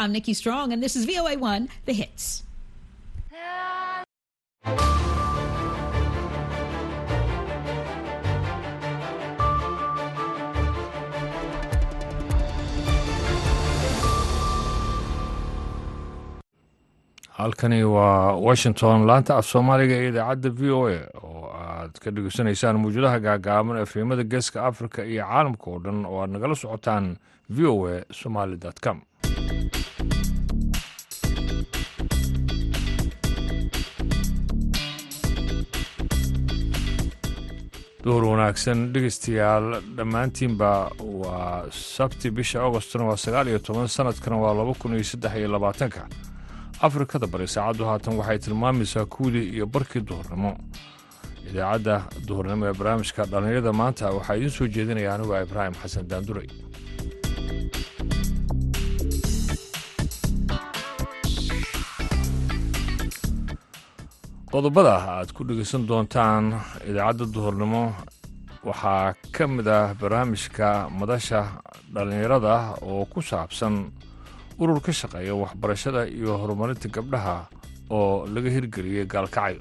I'm Nikki Strong, and this is VOA1, The Hits. halkani waa washington laanta af soomaaliga ee idaacadda v o a oo aad ka dhegeysanaysaan mawjadaha gaagaaban efemada geeska africa iyo caalamka oo dhan oo aad nagala socotaan v o a somaly com duhur wanaagsan dhegeystayaal dhammaantiinba waa sabti bisha augostna waa sagaal iyo toban sanadkana waa laba kun iyo saddex iyo labaatanka. Afrikada bari saacaddu haatan waxay tilmaamaysaa kuwdii iyo barkii duhurnimo. Idaacadda duhurnimo ee barnaamijka dhallinyarada maanta waxaa idiin soo jeedinaya anigu ibraahim xasan daanduray qodobada aad ku dhegeysan doontaan idaacadda duhurnimo. Waxaa ka mid ah barnaamijka madasha dhallinyarada oo ku saabsan urur ka shaqeeya waxbarashada iyo horumarinta gabdhaha oo laga hirgeliyey gaalkacay.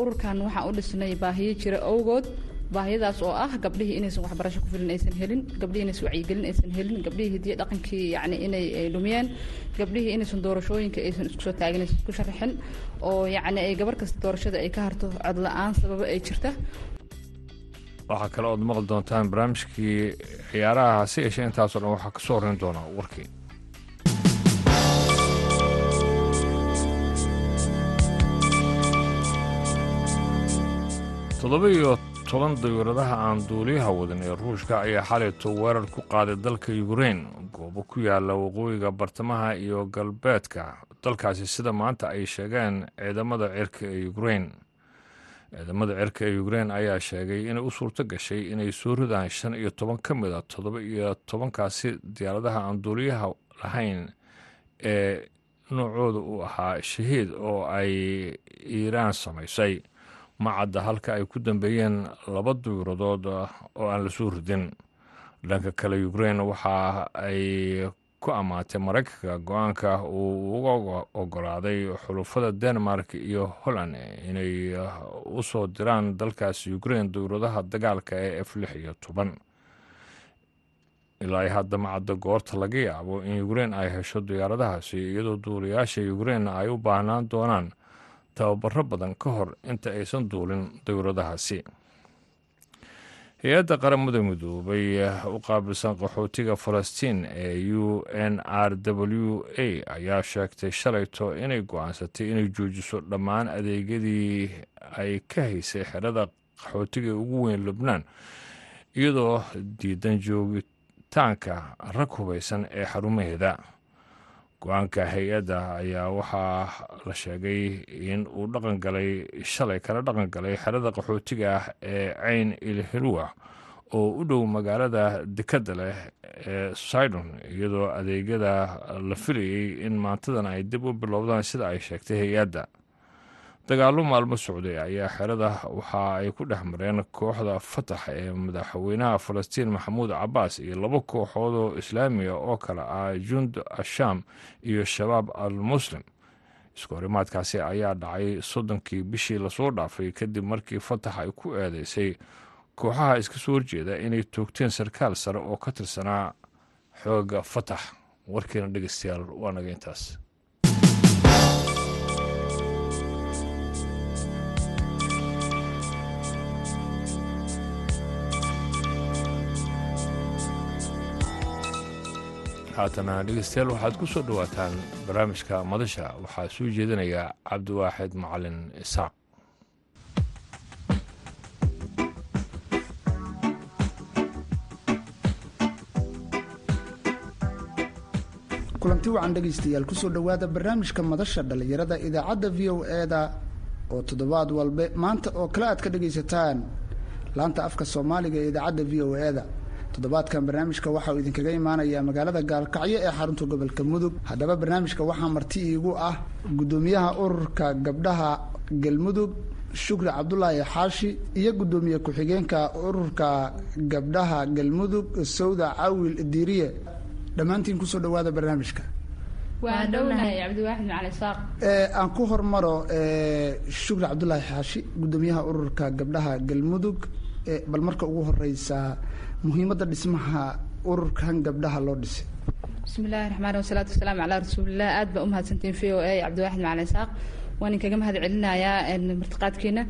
Ururkan waxaan u dhisnay baahiyo jira awgood baahiyadaas oo ah gabdhihii inaysan waxbarasho ku filan aysan helin gabdhihii inaysan wacyigelin aysan helin gabdhihii hidiyo dhaqankii yani inay dhumiyeen gabdhihii inaysan doorashooyinka aysan isku soo taagin aysan isku sharaxin oo yacni ay gabar kasta doorashada ay ka harto cod la'aan sababo ay jirta. Waxaa kale ood maqli doontaan barnaamijkii ciyaaraha si yeeshee intaasoo dhan waxaa ka soo horrayn doonaa warkii toddoba iyo toban dawiradaha aan duuliyaha wadan ee ruushka ayaa xalayto weerar ku qaaday dalka yukrain goobo ku yaalla waqooyiga bartamaha iyo galbeedka. Dalkaasi sida maanta ay sheegeen ciidamada cirka ee yukrain ciidamada cirka ee yukrain ayaa sheegay inay u suurto gashay inay soo ridaan shan iyo toban ka mid a toddoba iyo tobankaasi diyaaradaha aan duuliyaha lahayn ee noocooda uu ahaa shahiid oo ay iiraan samaysay ma cadda halka ay ku dambeeyeen laba duuradood oo aan la soo ridin. Dhanka kale ukrain waxa ay ku ammaatay maraykanka go'aanka uu uga ogolaaday xulufada denmark iyo holland inay u soo diraan dalkaasi ukrain duuradaha dagaalka ee f lix iyo toban. Ilaa hadda ma cadda goorta laga yaabo in ukrain ay hesho diyaaradahaasi iyadoo duulayaasha ukrain ay u baahnaan doonaan tababaro badan ka hor inta aysan duulin dowladahaasi hay'adda qaramada midoobay u qaabilsan qaxootiga falastiin ee u n r w a ayaa sheegtay shalayto inay go'aansatay inay joojiso dhammaan adeegyadii ay ka haysay xerada qaxootiga ugu weyn lubnaan iyadoo diidan joogitaanka rag hubaysan ee xarumaheeda go'aanka hay'adda ayaa waxaa la sheegay in uu dhaqan galay shalay kala dhaqan galay xerada qaxootiga ah ee cayn ilhilwa oo u dhow magaalada dekadda leh ee sidon iyadoo adeegyada la filayey in maantadan ay dib u bilowdaan sida ay sheegtay hay'adda dagaallo maalmo socday ayaa xerada waxa ay ku dhex mareen kooxda fatax ee madaxweynaha falastiin maxamuud cabaas iyo laba kooxood oo islaamiga oo kale ah jund asham iyo shabaab al muslim isku horimaadkaasi ayaa dhacay soddonkii bishii la soo dhaafay kadib markii fatax ay ku eedeysay. Kooxaha iska soo horjeeda inay toogteen sarkaal sare oo ka tirsanaa xooga fatax. Warkiina dhegeystayaal waa naga intaas haatana dhegeystayaal waxaad ku soo dhowaataan barnaamijka madasha. Waxaa soo jeedinaya cabdiwaaxid macalin isaaq. Kulanti wacan dhegaystayaal ku soo dhowaada barnaamijka madasha dhallinyarada idaacadda v o e-da oo toddobaad walbe maanta oo kale aad ka dhegaysataan laanta afka soomaaliga ee idaacadda v o e-da toddobaadkan barnaamijka waxa uu idinkaga imaanayaa magaalada gaalkacyo ee xarunta gobolka mudug. Haddaba barnaamijka waxaa marti iigu ah guddoomiyaha ururka gabdhaha galmudug shukri cabdulaahi xaashi iyo guddoomiye ku-xigeenka ururka gabdhaha galmudug sawda cawil diiriye. Dhammaantiin ku soo dhowaada barnaamijka. Aan ku hormaro shukri cabdulaahi xaashi guddoomiyaha ururka gabdhaha galmudug bal marka ugu horeysa muhiimadda dhismaha ururkan gabdhaha loo dhisay. Bismi illaahi raxmaan wasalaatu wasalaamu calaa rasuulilah aad baa umahadsantiin v o a cabdiwaaxid macali saaq waan inkaga mahad celinayaa martiqaadkiina.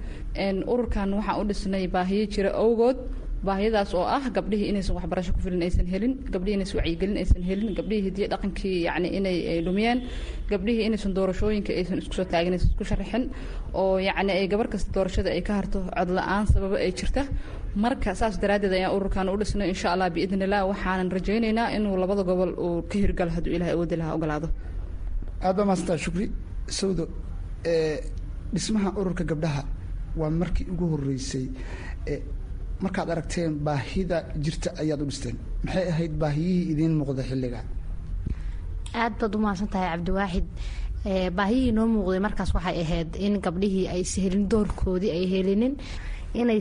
Ururkan waxaan u dhisnay baahiyo jira awgood baahiyadaas oo ah gabdhihii inaysan waxbarasho ku filan aysan helin gabdhihii inaysan wacyigelin aysan helin gabdhihii hidiyo dhaqankii yacni inay lumiyeen gabdhihii inaysan doorashooyinka aysan isku soo taagin aysan isku sharaxin oo yacni ay gabar kasta doorashada ay ka harto cod la'aan sababo ay jirta. Marka saas daraaddeed ayaan ururkan u dhisnay insha allah biidn illah waxaanan rajaynaynaa inuu labada gobol uu ka hirgalo hadduu ilahay awoodi lahaa ogolaado. Aad baa maasanta shukri. Sawdo dhismaha ururka gabdhaha waa markii ugu horeysay markaad aragteen baahida jirta ayaad u dhisteen. Maxay ahayd baahiyihii idiin muuqda xilliga? Aad baad u mahadsan tahay cabdiwaaxid baahiyihii noo muuqday markaas waxay ahayd in gabdhihii aysa helin doorkoodii ay helinin inay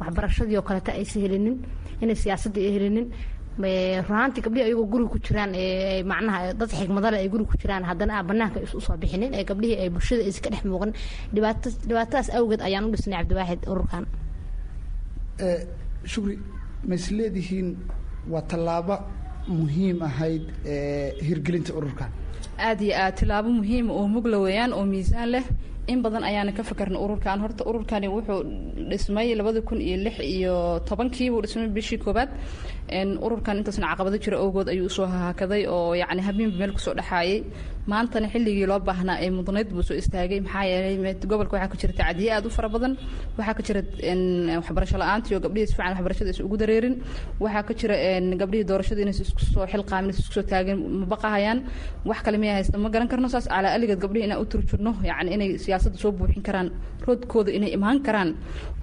waxbarashadii oo kaleeta aysa helinin inay siyaasaddii ay helinin. Runaantii gabdhihii ayagoo guriga ku jiraan macnaha dad xigmadale ay guriga ku jiraan haddana aan banaanka u soo bixinin ee gabdhihii ay bulshada aysa ka dhex muuqan. Dhibaatadaas awgeed ayaan u dhisnay cabdiwaaxid ururkan shukri. Ma leedihiin? Waa tallaabo muhiim ahayd hirgelinta ururkan. Aada iyo aad tilaabo muhiima oo mugla weeyaan oo miisaan leh in badan ayaana ka fakarna ururkan horta ururkani wuxuu dhismay labada kun iyo lix iyo tobankii buu dhismay bishii koobaad ururkan intaasna caqabado jira awgood ayuu u soo haakaday oo yacni habeenba meel ku soo dhexaayay maantana xilligii loo baahnaa ee mudnayd buu soo istaagay. Maxaa yeelay gobolka waxaa ka jira tacdiye aad u fara badan. Waxaa ka jira waxbarasho la'aantii oo gabdhihii si waxbarashada is ugu dareerin. Waxaa ka jira gabdhihii doorashada inaysa isku soo xilqaamin is isku soo taagin ma baqahayaan. Wax kale miyaa haysta? Ma garan karno saas. Calaa aligeed gabdhihii inaan u turjurno yacni inay siyaasadda soo buuxin karaan roodkooda inay imaan karaan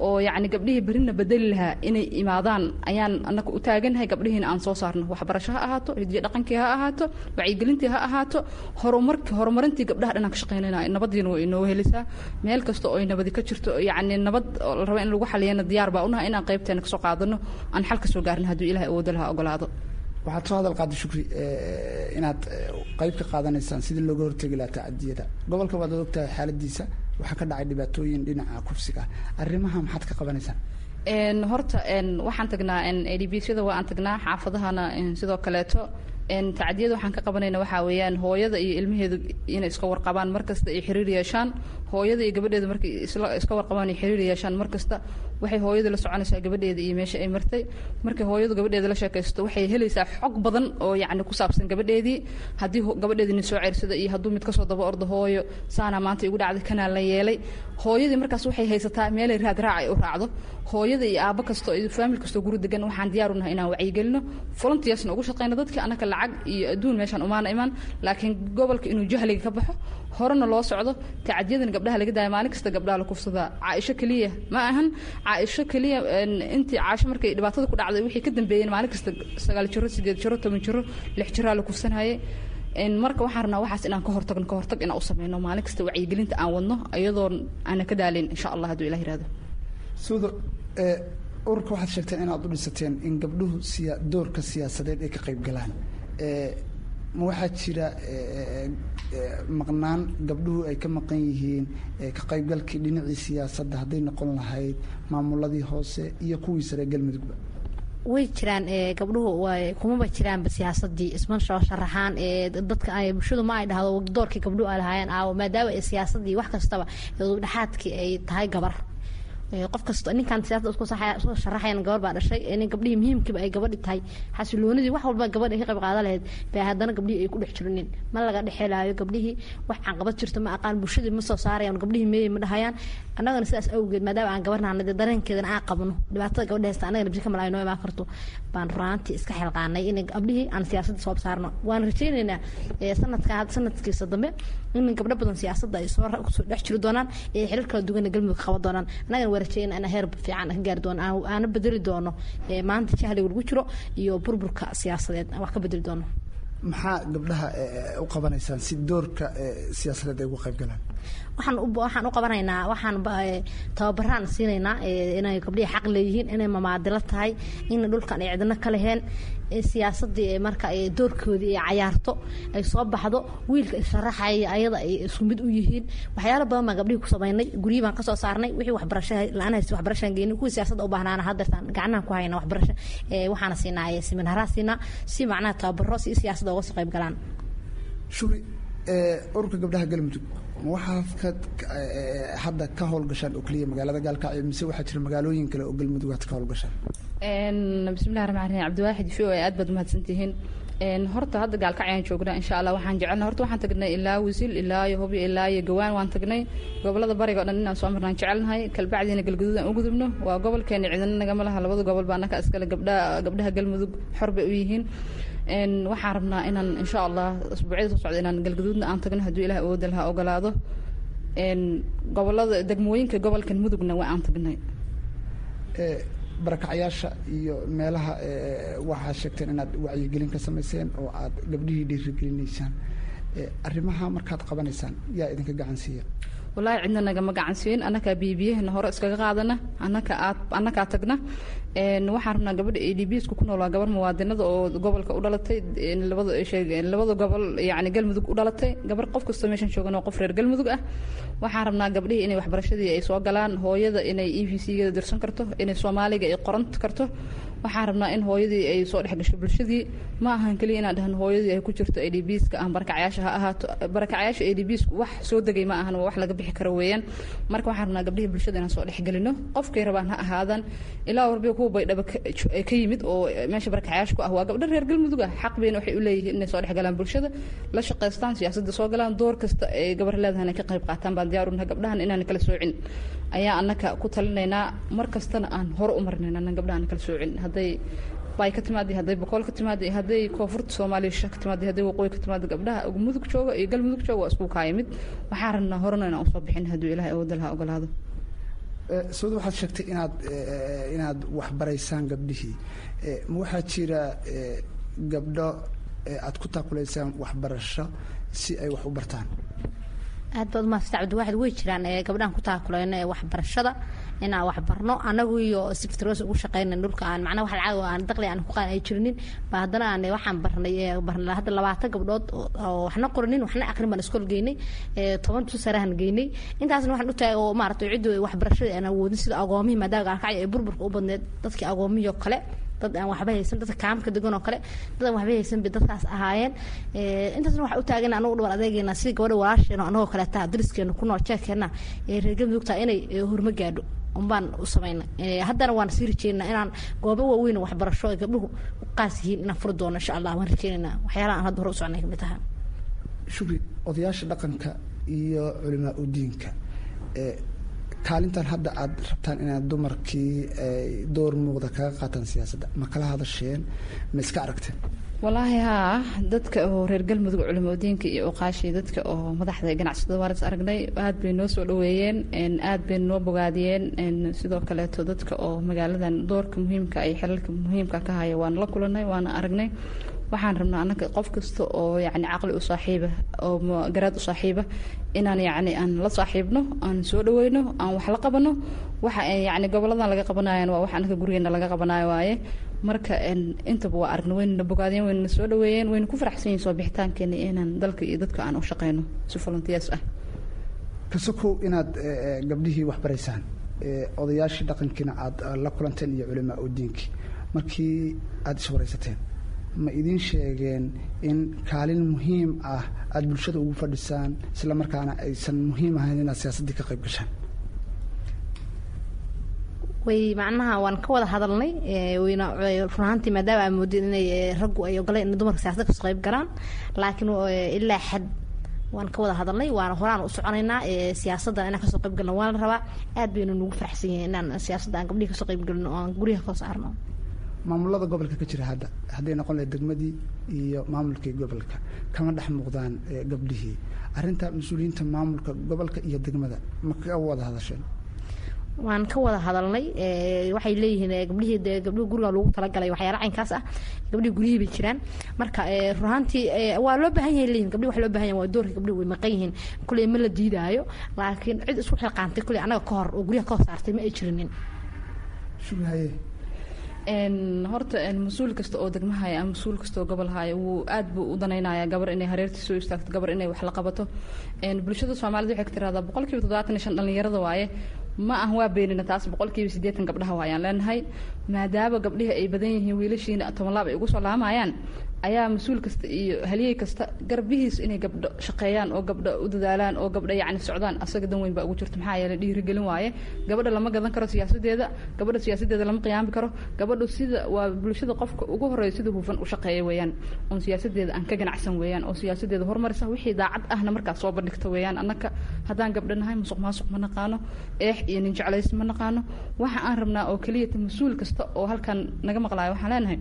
oo yacni gabdhihii berina bedeli lahaa inay imaadaan ayaan annaga u taaganahay gabdhihiina aan soo saarno. Waxbarasho ha ahaato hidiyo dhaqankii ha ahaato wacyigelintii ha ahaato horumarki horumarintii gabdhaha dhanaan ka shaqeynayna nabadiina way inoo helisaa. Meel kasta oo nabadi ka jirto yacni nabad la raba in lagu xaliyana diyaar baa u nahay inaan qaybteena ka soo qaadano aan xal ka soo gaarin hadduu ilahay awoodo lahaa ogolaado waxaad soo hadal qaaday shukri inaad qayb ka qaadanaysaan sidii looga hortegi lahaa tacadiyada gobolka waad ogtahay xaaladiisa waxaa ka dhacay dhibaatooyin dhinaca kufsiga. Arrimaha maxaad ka qabanaysaan? Horta waxaan tagnaa adbsyada waa aan tagnaa xaafadahana sidoo kaleeto tacdiyada waxaan ka qabanayna waxaa weeyaan hooyada iyo ilmaheedu inay iska warqabaan markasta ay xiriir yeeshaan. Hooyada iyo gabadheeda markay iska warqabaan ay xiriir yeeshaan markasta waxay hooyada la soconaysaa gabadheeda iyo meesha ay martay. Markay hooyadu gabadheeda la sheekaysto waxay helaysaa xog badan oo yacni ku saabsan gabadheedii. Haddii gabadheedini soo ceersada iyo hadduu mid ka soo daba ordo hooyo saanaa maanta igu dhacday kanaa la yeelay hooyadii markaas waxay haysataa meelay raad raac ay u raacdo. Hooyada iyo aabo kasto iyo faamil kastoo guri degan waxaan diyaar u nahay inaan wacyigelino volunteersna ugu shaqeyno dadka annaka lacag iyo adduun meeshaan umaana imaan. Laakiin gobolka inuu jahliga ka baxo horena loo socdo. Tacadiyadan gabdhaha laga daaya maalin kasta gabdhaha la kufsadaa caaisho keliya ma ahan. Caaisho keliya intii caasho markay dhibaatada ku dhacday wixii ka dambeeyeen maalin kasta sagaal jiro sideed jiro toban jiro lix jiraa la kufsanhaye marka waxaan rabnaa waxaas inaan ka hortagno ka hortag inaan u sameyno maalin kasta wacyigelinta aan wadno iyadoo aana ka daaleyn insha allah hadduu ilah yiraahdo suudo ururka waxaad sheegteen inaad u dhisateen in gabdhuhu doorka siyaasadeed ay ka qayb galaan. Ma waxaa jira maqnaan gabdhuhu ay ka maqan yihiin ka qaybgalkii dhinacii siyaasadda hadday noqon lahayd maamuladii hoose iyo kuwii sare galmudugba way jiraan gabdhuhu kumaba jiraanba siyaasadii. Isma soo sharaxaan dadka bulshadu ma ay dhahdo doorkii gabdhuhu ay lahaayeen aawo maadaama siyaasadii wax kastaba dhexaadkii ay tahay gabar qof kasta ninkan siyaasada isku soo sharaxayan gabar baa dhashay. Nin gabdhihii muhiimkiiba ay gabadhi tahay xasiloonidii wax walba gabadh ay ka qayb qaadan lahayd bay haddana gabdhihii ay ku dhex jirinin ma laga dhexelaayo gabdhihii wax caqabad jirto ma aqaan bulshadii ma soo saarayaan gabdhihii meeyay ma dhahayaan. Annagana sidaas awgeed maadaama aan gabarnahana dee dareenkeedana qabno. Dhibaatada gabadha haysta annagana bisi kamal ay noo imaan karto. Baan runaantii iska xilqaanay in gabdhihii aan siyaasadda soo saarno. Waan rajaynaynaa sanadka sanadkiisa dambe in gabdho badan siyaasadda ay soo dhex jiri doonaan ee xirar kala duwana galmudug qaban doonaan. Annagana inaan heer fiican ka gaari doono aana bedeli doono maanta jahliga lagu jiro iyo burburka siyaasadeed wax ka bedeli doono. Maxaa gabdhaha u qabanaysaan si doorka siyaasadeed ay uga qayb galaan waxaan u qabanaynaa waxaan tababaraan siinaynaa inay gabdhihii xaq leeyihiin inay mamaadilo tahay in dhulkan ay cidino ka leheen siyaasadii marka doorkoodii ay cayaarto ay soo baxdo wiilka isharaxaya ayada ay isku mid u yihiin. Waxyaalo badan baan gabdhihii ku samaynay guryihii baan ka soo saarnay wixii waxbarasha la'aan haysta waxbarashaan geynay kuwii siyaasadda u baahnaana haddeertaan gacnahan ku hayna waxbarasho waxaana siinaa seminaaraha siinaa si macnaha tababaro si siyaasadda uga soo qayb galaan. Shuri ururka gabdhaha galmudug waxaad ka hadda ka howlgashaan oo keliya magaalada gaalkacyo mise waxaa jira magaalooyin kale oo galmudug aad ka howlgashaan bismillahi raxmaan raxiim cabdiwaaxid o aad baad mahadsantihiin. Horta hadda gaalkacyaan joognaa insha allah waxaan jecelna horta waxaan tagnay ilaa wasiil ilaa iyo hubyo ilaa gawaan waan tagnay. Gobolada bariga o dhan inaan soo marnaan jecelnahay. Kalbacdiina galguduud aan u gudubno waa gobolkeena cidina nagama laha. Labada gobol baa anaka iskale gabdhaha galmudug xor bay u yihiin waxaan rabnaa inaan insha allah asbuucyada soo socda inaan galgaduudna aan tagno hadduu ilaah awooda laha ogolaado. Gobolada degmooyinka gobolkan mudugna waa aan tagnay. Barakacyaasha iyo meelaha waxaad sheegteen inaad wacyigelin ka samayseen oo aad gabdhihii dhiirigelinaysaan arrimaha markaad qabanaysaan yaa idinka gacan siiya wallaahi cidna nagama gacan siin. Annakaa biyobiyahana hore iskaga qaadana. Annaka aad annakaa tagna. Waxaan rabnaa gabadha a d b sku ku nool gabar muwaadinada oo gobolka u dhalatay labada gobol yacni galmudug u dhalatay. Gabar qof kastoo meeshan joogan oo qof reer galmudug ah. Waxaan rabnaa gabdhihii inay waxbarashadii ay soo galaan hooyada inay e v c gada dirsan karto inay soomaaliga ay qoran karto. Waxaan rabnaa in hooyadii ay soo dhex gasho bulshadii. Ma ahan keliya inaan dhahno hooyadii ay ku jirto a d b ska aan barakacyaasha ha ahaato. Barakacyaasha a d b sku wax soo degay ma ahan waa wax laga bixi karo weeyaan. Marka waxaan rabnaa gabdhihii bulshada inaan soo dhexgelino. Qofkay rabaan ha ahaadan. Ilaa warbiga kuwa baydhaba ka yimid oo meesha barakacyaasha ku ah. Waa gabdho reer galmudug ah. Xaq bayna waxay u leeyihiin inay soo dhex galaan bulshada. La shaqaystaan siyaasadda soo galaan. Door kasta ay gabar leedahan ay ka qayb qaataan. Baan diyaar u nahay gabdhahan inaan kala soocin. Ayaa annaka ku talinaynaa. Mar kastana aan hore u marnayn annan gabdhahan kala soocin. Hadday bay ka timaada hadday boqol ka timaada hadday koonfurta soomaaliya ka timaada hadday waqooyi ka timaada gabdhaha mudug jooga iyo galmudug jooga waa isku kaayimid waxaan rabnaa horena inaan u soo bixin hadduu ilaahay awoodda laha ogolaado sawad waxaad sheegtay inaad inaad waxbaraysaan gabdhihii. Ma waxaa jira gabdho aad ku taakulaysaan waxbarasho si ay wax u bartaan aad baad cabdiwaaxid way jiraan gabdhahan ku taakulayno ee waxbarashada inaan waxbarno anagu iyo siftroos ugu shaqeyna dhulka aan macnaha wax lacag aan daqli aan ku qaan ay jirinin. Ba haddana aan waxaan barnay barnay hadda labaatan gabdhood oo waxna qoranin waxna aqrin baan iskool geynay toban tu geynay. Intaasna waxaan u taagay oo maaragtay ciddu waxbarashada aan awoodin sida agoomihii maadaama gaalkacyo ay burburka u badneed dadkii agoomihii oo kale dad aan waxba haysan dadka kaamka degan oo kale dad aan waxba haysan bay dadkaas ahaayeen. Intaasna waxaa u taagan anagu dhabar adeegeena sidii gabadha walaasheena anagoo kaleeta dariskeena ku nool jeerkeena ee reer galmudugta inay horma gaadho. Unbaan u samayna. Haddana waan sii rajeynaa inaan goobo waaweyn waxbarasho ay gabdhuhu u qaas yihiin inaan furi doono insha allah waan rajeynayna waxyaalaha aan hadda hore u socnay ka mid taha shukri odayaasha dhaqanka iyo culimaa udiinka kaalintan hadda aad rabtaan inaad dumarkii door muuqda kaga qaataan siyaasadda ma kala hadasheen? Ma iska aragteen? Walaahi haa dadka oo reer galmudug culimadiinka iyo uqaashii dadka oo madaxda ganacsatada waan is aragnay aad bay noo soo dhaweeyeen aad bay noo bogaadiyeen sidoo kaleeto dadka oo magaaladan doorka muhiimka ay xilalka muhiimka ka haya waan la kulanay waana aragnay waxaan rabnaa anaga qof kasta oo yani caqli u saaxiiba oo garaad u saaxiiba inaan yani aan la saaxiibno aan soo dhaweyno aan wax la qabano waxa yani goboladan laga qabanayan waa wax anaga gurigeena laga qabanayo waaye. Marka intaba waa aragna waynana bogaadeen waynana soo dhaweeyeen wayna ku faraxsan yihiin soo bixitaankeena inaan dalka iyo dadka aan u shaqeyno si volunteers ah. Kasokow inaad gabdhihii waxbaraysaan odayaashii dhaqankiina aad la kulanteen iyo culimaa udiinkii markii aada iswaraysateen ma idiin sheegeen in kaalin muhiim ah aada bulshada ugu fadhisaan isla markaana aysan muhiim ahayn inaad siyaasaddii ka qayb gashaan. Way macnaha waan ka wada hadalnay run ahaantii maadaama aa moodeen inay raggu ay ogoleen in dumarka siyasada ka soo qayb galaan laakiin ilaa xad waan ka wada hadalnay waana horaan u soconaynaa siyaasadda inaan ka soo qayb galno la rabaa aad baynu nagu faraxsan yihiin inaan siyaasadda aan gabdhihi ka soo qayb galino oo aan guryaha ka soo saarno maamulada gobolka ka jira hadda hadday noqon lahayd degmadii iyo maamulkii gobolka kama dhex muuqdaan gabdhihii arrinta mas'uuliyiinta maamulka gobolka iyo degmada ma ka wada hadasheen waan ka wada hadalnay waxay leeyihiin gabdhihii de gabdhihi guriga lagu talagalay waxyaala caynkaas ah. Gabdhihi guryihii bay jiraan. Marka runaantii waa loo baahan yahay leeyihiin gabdhihi wax loo baahan yahay waa doorka gabdhihi way maqan yihiin. Kuley ma la diidaayo laakiin cid isku xilqaantay kuley annaga ka hor oo guryaha ka hor saartay ma ay jirinin. Shugahaye horta mas'uul kasta oo degmahaya ama mas'uul kasta oo gobol haya wuu aad buu u danaynaya gabar inay hareertii soo istaagto gabar inay wax la qabato. Bulshada soomaalida waxay ka tiraahdaa boqolkiiba toddobaatan iyo shan dhallinyarada waaye ma ah waa beenina taas boqolkiiba siddeetan gabdhaha waayaan leenahay maadaama gabdhihi ay badan yihiin wiilashiina toban laab ay ugu soo laamayaan ayaa mas'uul kasta iyo haliyey kasta garbihiis inay gabdho shaqeeyaan oo gabdho u dadaalaan oo gabdho yacni socdaan asaga dan weyn baa ugu jirta. Maxaa yeelay dhiirigelin waaye. Gabadha lama gadan karo siyaasadeeda gabadha siyaasadeeda lama qiyaami karo. Gabadhu sida waa bulshada qofka ugu horreeya sida hufan u shaqeeya weeyaan. Oon siyaasadeeda aan ka ganacsan weeyaan oo siyaasadeeda horumarisa wixii daacad ahna markaas soo bandhigta weeyaan. Annaka haddaan gabdho nahay musuq maasuq ma naqaano. Eex iyo nin jeclays ma naqaano. Waxa aan rabnaa oo keliyata mas'uul kasta oo halkan naga maqlaayo waxaan leenahay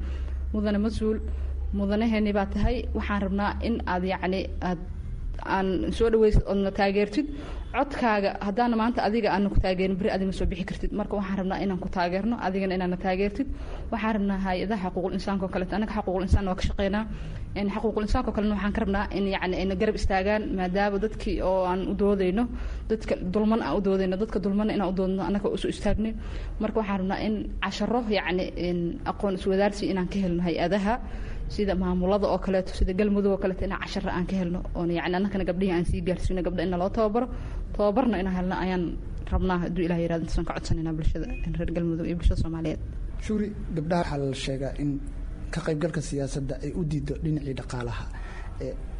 mudane mas'uul mudanaheeni baa tahay. Waxaan rabnaa in aad yacni aad aan soo dhaweysid oodna taageertid. Codkaaga haddaana maanta adiga aana ku taageerin beri adima soo bixi kartid. Marka waxaan rabnaa inaan ku taageerno adigana inaana taageertid. Waxaan rabnaa hay'adaha xaquuqul insaanka oo kaleeto annaga xaquuqul insaan waa ka shaqeynaa. Xaquuqul insaanka oo kalena waxaan ka rabnaa in yacni ayna garab istaagaan maadaama dadkii oo aan u doodayno dadka dulman aan u doodayno dadka dulmana inaan u doodno annaga u soo istaagnay marka waxaan rabnaa in casharo yacni aqoon iswadaarsi inaan ka helno hay'adaha sida maamulada oo kaleeto sida galmudug oo kaleeto inaan cashara aan ka helno oon yani annakana gabdhihii aan sii gaarsiino gabdha ina loo tababaro. Tababarna inaan helno ayaan rabnaa hadduu ilah yiraahdo intaasaan ka codsanayna bulshada reer galmudug iyo bulshada soomaaliyeed. Shuri gabdhaha waxaa la sheegaa in ka qaybgalka siyaasadda ay u diido dhinacii dhaqaalaha.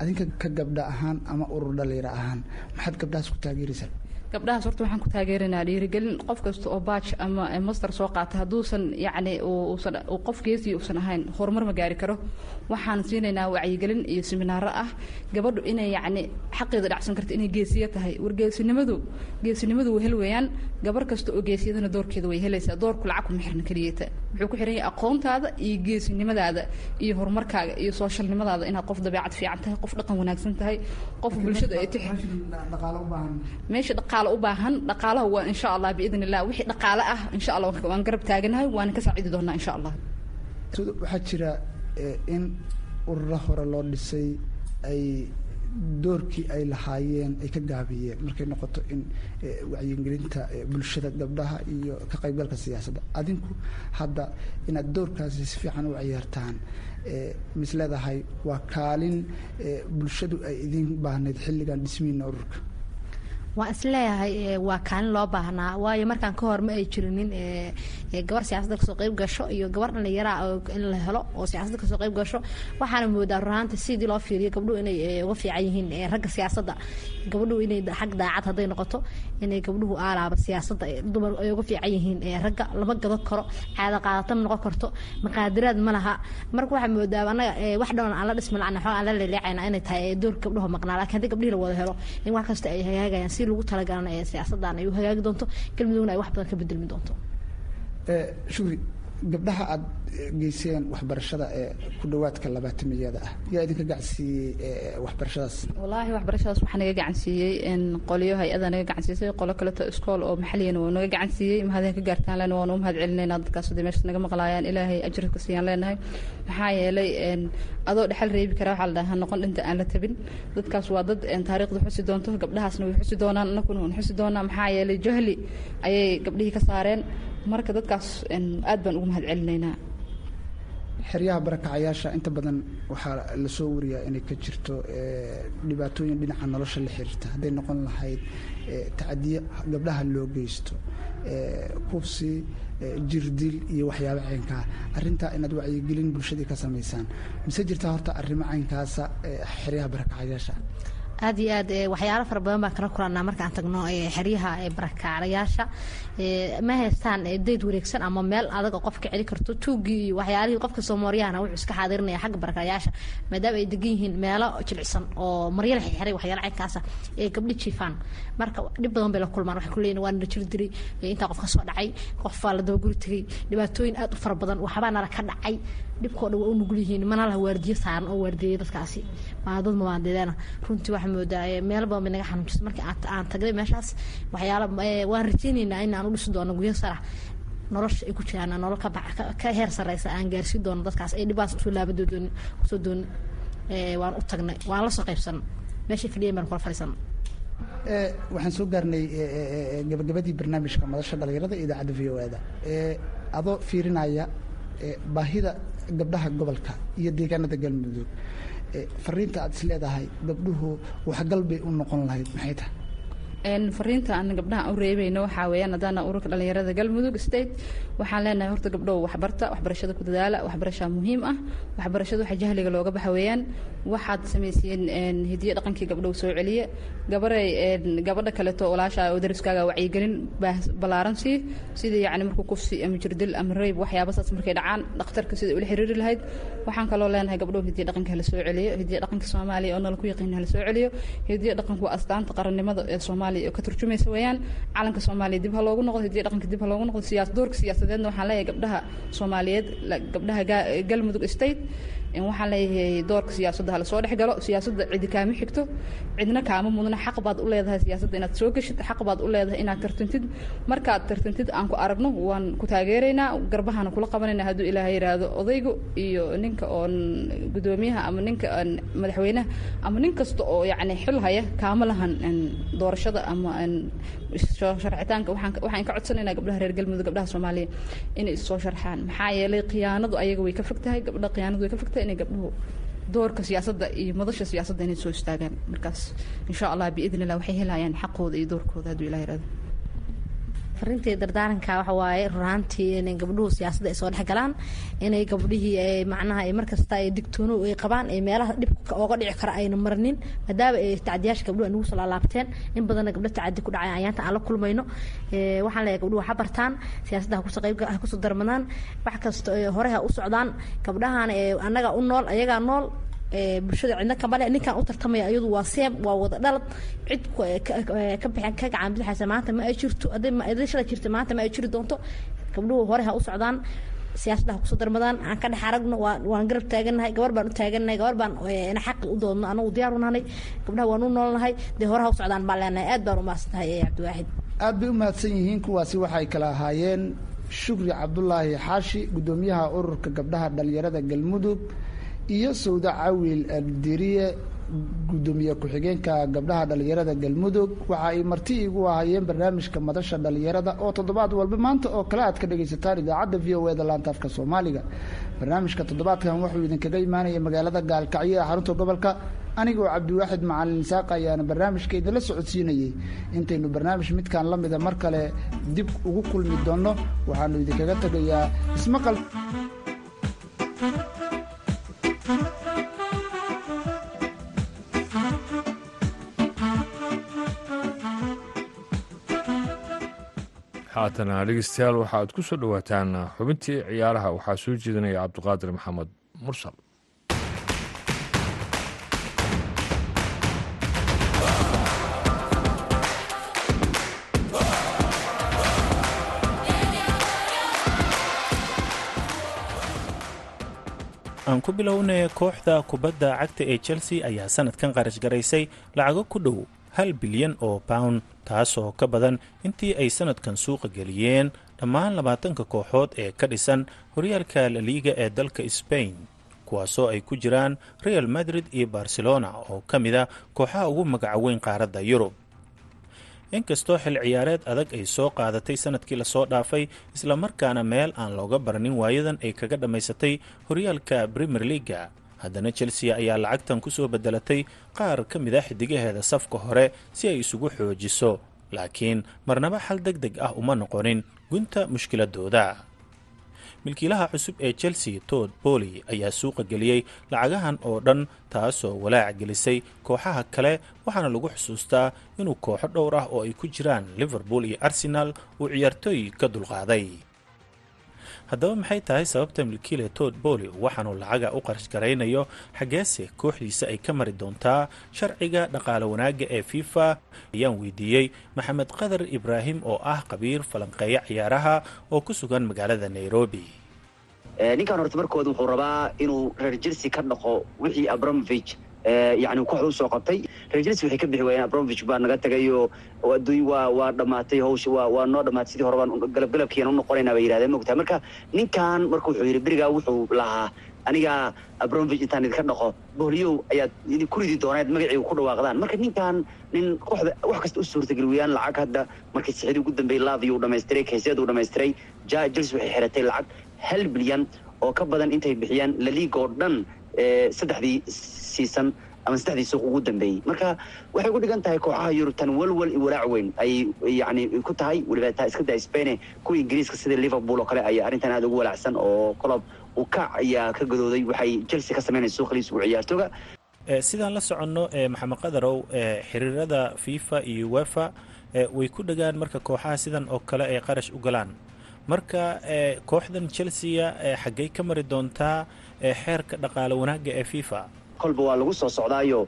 Adinka ka gabdha ahaan ama urur dhalinyaro ahaan maxaad gabdhahaas ku taageeraysaa gabdhahaas horta waxaan ku taageeraynaa dhiirigelin qof kasta oo baaj ama master soo qaata hadduusan yacni uusan qof geesii uusan ahayn horumar ma gaari karo. Waxaan siinaynaa wacyigelin iyo seminaaro ah. Gabadhu inay yacni xaqeeda dhacsan karto inay geesiya tahay. War geesinimadu geesinimadu hel weeyaan. Gabar kasta oo geesiyadana doorkeeda way helaysaa. Doorku lacag kuma xirna keliyata wuxuu ku xiran yahay aqoontaada iyo geesinimadaada iyo horumarkaaga iyo sooshalnimadaada inaad qof dabeecad fiican tahay qof dhaqan wanaagsan tahay qof bulshada ay tix meesha dhaqaale u baahan. Dhaqaalaha waa insha allah biidn illah wixii dhaqaale ah insha allah waan garab taaganahay waana ka saacidi doonaa insha allah. Waxaa jira in ururo hore loo dhisay ay doorkii ay lahaayeen ay ka gaabiyeen markay noqoto in wacyigelinta bulshada gabdhaha iyo ka qaybgalka siyaasadda. Adinku hadda inaad doorkaasi si fiican u ciyaartaan mis leedahay waa kaalin bulshadu ay idin baahnayd xilligan dhismiina ururka waan is leeyahay waa kaalin loo baahnaa. Waayo markaan ka hor ma ay jirinin gabar siyaasadda ka soo qayb gasho iyo gabar dhallinyaraa in la helo oo siyaasadda ka soo qayb gasho. Waxaana moodaa runaanta sidii loo fiiriyo gabdhuhu inay uga fiican yihiin ragga siyaasadda. Gabadhuhu inay xag daacad hadday noqoto inay gabdhuhu aalaaba siyaasadda dumar ay uga fiican yihiin ragga lama gadan karo caada qaadatan noqon karto. Maqaadiraad ma laha. Marka waxaa moodaa anaga wax dhan aan la dhisma lacna xoog aan la leeleecayna inay tahay doorka gabdhuhu maqnaa. Laakiin haddii gabdhihii la wada helo in wax kasta ay hagaagayaan si lagu talagalana ee siyaasaddan ay hagaagi doonto galmudugna ay wax badan ka bedelmi doonto. Shukri gabdhaha aada geyseen waxbarashada ee ku dhawaadka labaatamiyada ah. Yaa idinka gacansiiyey waxbarashadaas? Wallaahi waxbarashadaas waxaa naga gacansiiyey qolyo hay'ada naga gacansiisay qolo kaleto iskool oo maxaliyana waa naga gacansiiyey mahadin ka gaartaan lena waanu u mahad celinaynaa dadkaas haday meesha naga maqlaayaan. Ilaahay ajirka siiyaan leenahay maxaa yeelay adoo dhexal reebi kara waxaa la dhahaa noqon dhinta aan la tabin. Dadkaas waa dad taariikhda xusi doonto gabdhahaasna way xusi doonaan anakuna waan xusi doonaa maxaa yeelay jahli ayay gabdhihii ka saareen. Marka dadkaas aad baan ugu mahad celinaynaa xeryaha barakacayaasha inta badan waxaa la soo wariyaa inay ka jirto dhibaatooyin dhinaca nolosha la xiriirta. Hadday noqon lahayd tacadiyo gabdhaha loo geysto kubsi jirdil iyo waxyaabo caynkaa arrintaa inaad wacyigelin bulshadii ka samaysaan. Mise jirtaa horta arrimo caynkaasa xeryaha barakacayaasha aad iyo aad waxyaalo fara badan baan kala kulanaa markaan tagno xeryaha barakacayaasha ma haystaan dayd wareegsan ama meel adaga qof ka celi karto? Tuugii iyo waxyaalihii qofka soomaariyahana wuxuu iska xaadirinaya xagga barakacayaasha maadaama ay degan yihiin meelo jilicsan oo maryala xirxiray waxyaalo caynkaasa ee gabdhi jiifaan. Marka dhib badan bay la kulmaan waxay ku waa nala jiri diray intaa qof ka soo dhacay qof baa la dabaguri tegay dhibaatooyin aad u fara badan waxbaa nala ka dhacay dhibkoo dhan waa u yihiin. Mana laha saaran oo waardiyeya dadkaasi. Dad mabaadeedana runtii waxaa moodaa meel badan bay naga xanuunjisa markii aan tagnay meeshaas waxyaala waan rajaynaynaa in aan doono guryo sarax nolosha ay ku jiraan nolol ka heer sareysa aan gaarsiin doono dadkaas. Ay dhibaas ku soo laabadoodooni ku soo dooni waan u tagnay. Waan la soo qaybsan meeshay fadhiyan baan kula fadhiisana waxaan soo gaarnay gabagabadii barnaamijka madasha dhalinyarada idaacadda v o e da adoo fiirinaya baahida gabdhaha gobolka iyo deegaanada galmudug fariinta aad is leedahay gabdhuhu waxgal bay u noqon lahayd maxay tahay? Fariinta aan gabdhaha u reebayno waxaa weeyaan haddana ururka dhalinyarada galmudug state waxaan leenahay horta gabdhow waxbarta waxbarashada ku dadaala waxbarashaa muhiim ah waxbarashada waxa jahliga looga baxa weeyaan waxaad samaysiyeen hidiyo dhaqankii gabdhow soo celiye. Gabaray gabadha kaleeto walaasha oo dariskaaga wacyigelin ballaaran sii. Sidii yacni markuu kufsi ama jirdil ama rayb waxyaabasaas markay dhacaan dhakhtarka sida ula xiriiri lahayd. Waxaan kaloo leenahay gabdhow hidiyo dhaqanka hala soo celiyo hidiyo dhaqanka soomaaliya oo nala ku yaqiin hala soo celiyo. Hidiyo dhaqanku astaanta qarannimada ee soomaaliya oo ka turjumaysa weeyaan. Calanka soomaaliya dib ha noqdo hidiyo dhaqanka dib ha noqdo. Siyaas doorka siyaasadeedna waxaan leeyahay gabdhaha soomaaliyeed gabdhaha galmudug state waxaan leeyahay doorka siyaasadda hala soo dhex galo siyaasadda cidi kaama xigto cidna kaama mudna xaq baad u leedahay siyaasadda inaad soo geshid xaq baad u leedahay inaad tartantid. Markaad tartantid aan ku aragno waan ku taageeraynaa garbahana kula qabanayna hadduu ilaahay yidhaahdo odaygu iyo ninka oon gudoomiyaha ama ninka madaxweynaha ama nin kasta oo yacni xil haya kaama lahan doorashada ama sharcitaanka waxaan ka codsanaynaa gabdhaha reer galmudug gabdhaha soomaaliya inay issoo sharxaan. Maxaa yeelay khiyaanadu ayaga way ka fog tahay gabdha khiyaanadu way ka fog tahay inay gabdhuhu doorka siyaasadda iyo madasha siyaasadda inay soo istaagaan. Markaas insha allah biidn waxay helayaan xaqooda iyo doorkooda hadduu ilah yiraahdo farintii dardaaranka waxa waaye runaantii inay gabdhuhu siyaasadda ay soo dhex galaan inay gabdhihii ay macnaha ay markasta ay digtoono ay qabaan ay meelaha dhibka ooga dhici kara ayna marnin. Maadaama ay tacdiyaasha gabdhuhu ay nagu soo laalaabteen. In badanna gabdho tacadi ku dhacay ayaanta aan la kulmayno. Waxaan leeyahay gabdhuhu ha bartaan siyaasadda ha ku soo qayb ha ku soo darmadaan. Wax kasta hore ha u socdaan gabdhahan annaga u nool ayagaa nool bulshada cidna kamale ninkan u tartamaya iyadu waa seem waa wada dhalad. Cid ka bixin ka gacan bidixaysa maanta ma ay jirto shala jirta maanta ma ay jiri doonto. Gabdhuhu hore ha u socdaan siyaasadda ku soo darmadaan. Aan ka dhex aragno waan garab taagannahay gabar baan u taagannahay gabar baan xaqi u doodno anagu diyaar u gabdhaha waan u noolnahay dee hore ha u socdaan baan leenahay. Aad baan u mahadsantahay cabdiwaaxid aad bay u mahadsan yihiin kuwaasi waxay kala ahaayeen shukri cabdulaahi xaashi guddoomiyaha ururka gabdhaha dhalinyarada galmudug iyo sawda cawil aldiriye guddoomiye ku-xigeenka gabdhaha dhalinyarada galmudug. Waxa ay marti igu ahaayeen barnaamijka madasha dhalinyarada oo toddobaad walba maanta oo kale aad ka dhagaysataan idaacadda v o eda laanta afka soomaaliga. Barnaamijka toddobaadkan wuxuu idinkaga imaanaya magaalada gaalkacyo ee xarunta gobolka. Anigoo cabdiwaaxid macalin isaaq ayaana barnaamijka idinla socodsiinayay. Intaynu barnaamij midkan la mida mar kale dib ugu kulmi doonno waxaanu idinkaga tegayaa ismaqal haatana dhegeystayaal waxa aad ku soo dhowaataan xubintii ciyaaraha. Waxaa soo jeedinaya cabdiqaadir maxamed mursal. Aan ku bilownay kooxda kubadda cagta ee chelsea ayaa sanadkan qarash garaysay lacago ku dhow hal bilyan oo pound taasoo ka badan intii ay sanadkan suuqa geliyeen dhammaan labaatanka kooxood ee ka dhisan horyaalka laliiga ee dalka sbain kuwaasoo ay ku jiraan real madrid iyo barcelona oo ka mid a kooxaha ugu magaca weyn qaaradda yurub. Inkastoo xil ciyaareed adag ay soo qaadatay sannadkii la soo dhaafay islamarkaana meel aan looga baranin waayadan ay kaga dhammaysatay horyaalka premier leaga haddana chelsea ayaa lacagtan ku soo bedelatay qaar ka mid a xidigaheeda safka hore si ay isugu xoojiso. Laakiin marnaba xal deg deg ah uma noqonin gunta mushkiladooda. Milkiilaha cusub ee chelsea todd boli ayaa suuqa geliyey lacagahan oo dhan taasoo walaac gelisay kooxaha kale waxaana lagu xusuustaa inuu kooxo dhowr ah oo ay ku jiraan liverpool iyo arsenal uu ciyaartooy ka dulqaaday haddaba maxay tahay sababta milkiile todd boli waxaanuu lacaga u qarash garaynayo? Xaggeese kooxdiisa ay ka mari doontaa sharciga dhaqaale wanaagga ee fifa ayaan weydiiyey. Maxamed qadar ibraahim oo ah qabiir falanqeeya ciyaaraha oo ku sugan magaalada nairobi. Ninkan horta markooda wuxuu rabaa inuu reer jersey ka dhaqo wixii abramovich yani kooxda u soo qabtay jersey waxay ka bixi waayeen abramovich baa naga tagayo adduuny waa waa dhammaatay hawsha waa waa noo dhammaatay sidii hore baan galabgalabkiina unoqonaynaa bay yidhahdeen. Mogtaa marka ninkan marka wuxuu yidhi berigaa wuxuu lahaa aniga abramovich intaan idinka dhaqo bohliyow ayaad ku ridi doonaad magacii ku dhawaaqdaan. Marka ninkan nin kooxda wax kasta u suurtageli weyaan lacag hadda markii sixidii ugu dambeeyey laviyo uu dhamaystiray kayseed uu dhamaystiray jersey waxay xiratay lacag hal bilyan oo ka badan intay bixiyaan laliiga oo dhan saddexdii siisan ama saddexdii suuq ugu dambeeyey. Marka waxay ku dhigan tahay kooxaha yurub tan walwal walaac weyn. Ayay yani ku tahay weliba taa iska daa spain kuwa ingiriiska sida liverpool oo kale ayaa arrintan aada ugu walaacsan oo colob ukac ayaa ka gadooday waxay chelsea ka sameynaysa suuqliis ugu ciyaartooga. Sidaan la soconno maxamed qadarow xiriirada fifa iyo wefa way ku dhagaan marka kooxaha sidan oo kale ay qarash u galaan. Marka kooxdan chelsea xaggay ka mari doontaa xeerka dhaqaale wanaagga ee fifa kolba waa lagu soo socdaayo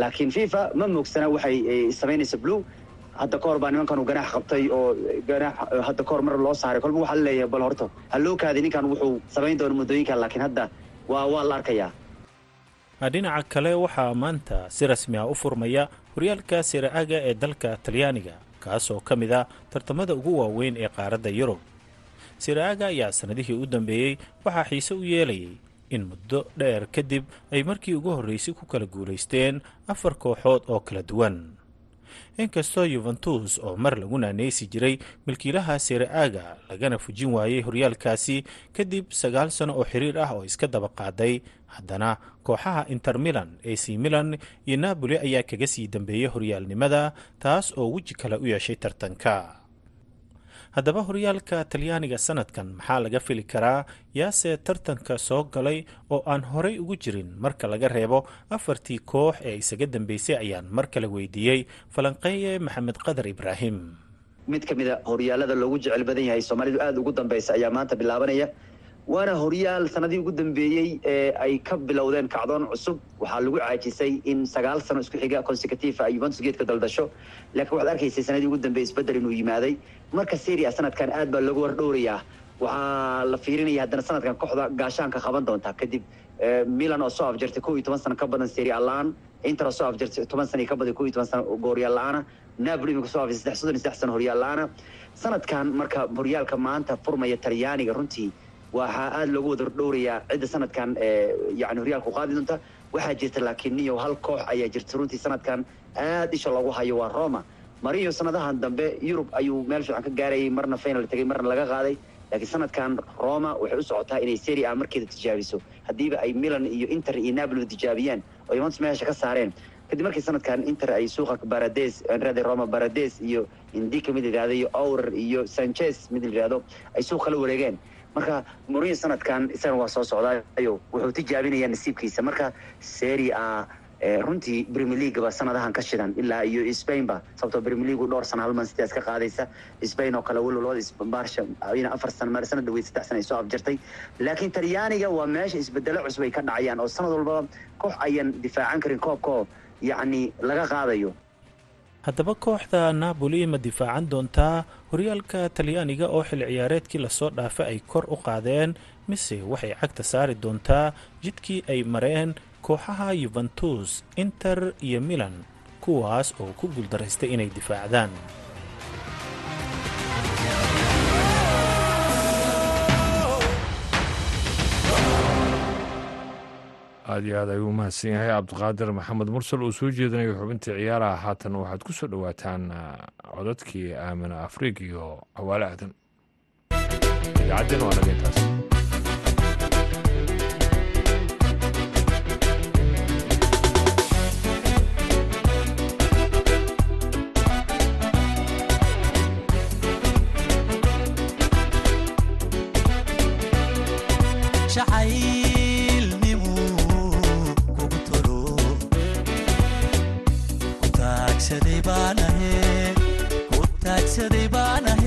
laakiin fifa ma moogsana waxay samaynaysa blue. Hadda kahor baa nimankan ganaax qabtay oo ganaax hadda kahor mar loo saaray kolba waxaa la leeyahay bal horto ha loo kaaday ninkan wuxuu samayn doona muddooyinkan laakiin hadda waa waa la arkayaa. Dhinaca kale waxaa maanta si rasmi ah u furmaya horyaalka siraaga ee dalka talyaaniga kaasoo ka mid ah tartamada ugu waaweyn ee qaaradda yurub. Siraaga ayaa sannadihii u dambeeyey waxaa xiise u yeelayay in muddo dheer kadib ay markii ugu horreysay ku kala guulaysteen afar kooxood oo kala duwan. Inkastoo yuventus oo mar lagu naaneysi jiray milkiilaha siraaga lagana fujin waayey horyaalkaasi kadib sagaal sano oo xiriir ah oo iska daba qaaday haddana kooxaha inter milan ac milan iyo napoli ayaa kaga sii dambeeyey horyaalnimada taas oo weji kale u yeeshay tartanka haddaba horyaalka talyaaniga sanadkan maxaa laga fili karaa? Yaase tartanka soo galay oo aan horay ugu jirin marka laga reebo afartii koox ee isaga dambeysay ayaan mar kale weydiiyey. Falanqeeye maxamed qadar ibraahim. Mid ka mida horyaalada loogu jecel badan yahay soomaalidu aada ugu dambeysa ayaa maanta bilaabanaya waana horyaal sanadii ugu dambeeyey ee ay ka bilowdeen kacdoon cusub. Waxaa lagu caajisay in sagaal sano isku xiga consecutive ay yuventus geedka daldasho. Laakiin waxaad arkaysay sanadii ugu dambeeyey isbeddel inuu yimaaday. Marka seria sanadkan aad baa loogu wardhowrayaa waxaa la fiirinaya haddana sanadkan kooxda gaashaanka qaban doonta. Kadib milan oo soo afjartay kow iyo toban sano ka badan seria la'aan inter oo soo afjartay toban sano ka badan kow iyo toban sano gooryaal la'aana napoli imika soo afjartay saddex soddon iyo saddex sano horyaal la'aana sanadkan marka horyaalka maanta furmaya talyaaniga runtii waxaa aada loogu wada dhowrayaa cidda sanadkan yani horyaalku qaadi doonta. Waxaa jirta laakiin niyo hal koox ayaa jirta runtii sanadkan. Aada isha loogu hayo waa roma. Mariyo sanadahan dambe yurub ayuu meel fiican ka gaarayay marna final tegay marna laga qaaday. Laakiin sanadkan roma waxay u socotaa inay seri a markeeda tijaabiso. Haddiiba ay milan iyo inter iyo napoli tijaabiyaan oo yuventus meesha ka saareen. Kadib markii sanadkan inter ay suuqa barades rade roma barades iyo indika mid yidhahdo iyo ourer iyo sanchez mid yidhahdo ay suuq kala wareegeen marka mourinho sanadkan isagana waa soo socdaayo wuxuu tijaabinayaa nasiibkiisa. Marka seri a runtii premier league ba sanadahan ka shidan ilaa iyo spain ba sababtoo premier league dhowr sana halman sidaas ka qaadaysa. Spain oo kale barsha ina afar sana maar sanad dhaweyd saddex sana ay soo afjartay. Laakiin talyaaniga waa meesha isbedelo cusub ay ka dhacayaan oo sanad walbaba koox ayan difaacan karin koobkoo yacni laga qaadayo haddaba kooxda napoli ma difaacan doontaa horyaalka talyaaniga oo xil ciyaareedkii la soo dhaafay ay kor u qaadeen mise waxay cagta saari doontaa jidkii ay mareen kooxaha yuventus inter iyo milan kuwaas oo ku guuldaraystay inay difaacdaan aada iyo aad ayuu umahadsan yahay. Cabdiqaadir maxamed mursal uu soo jeedinayo xubintii ciyaaraha haatan waxaad ku soo dhowaataan codadkii aamina afriig iyo cawaale aadan Deewana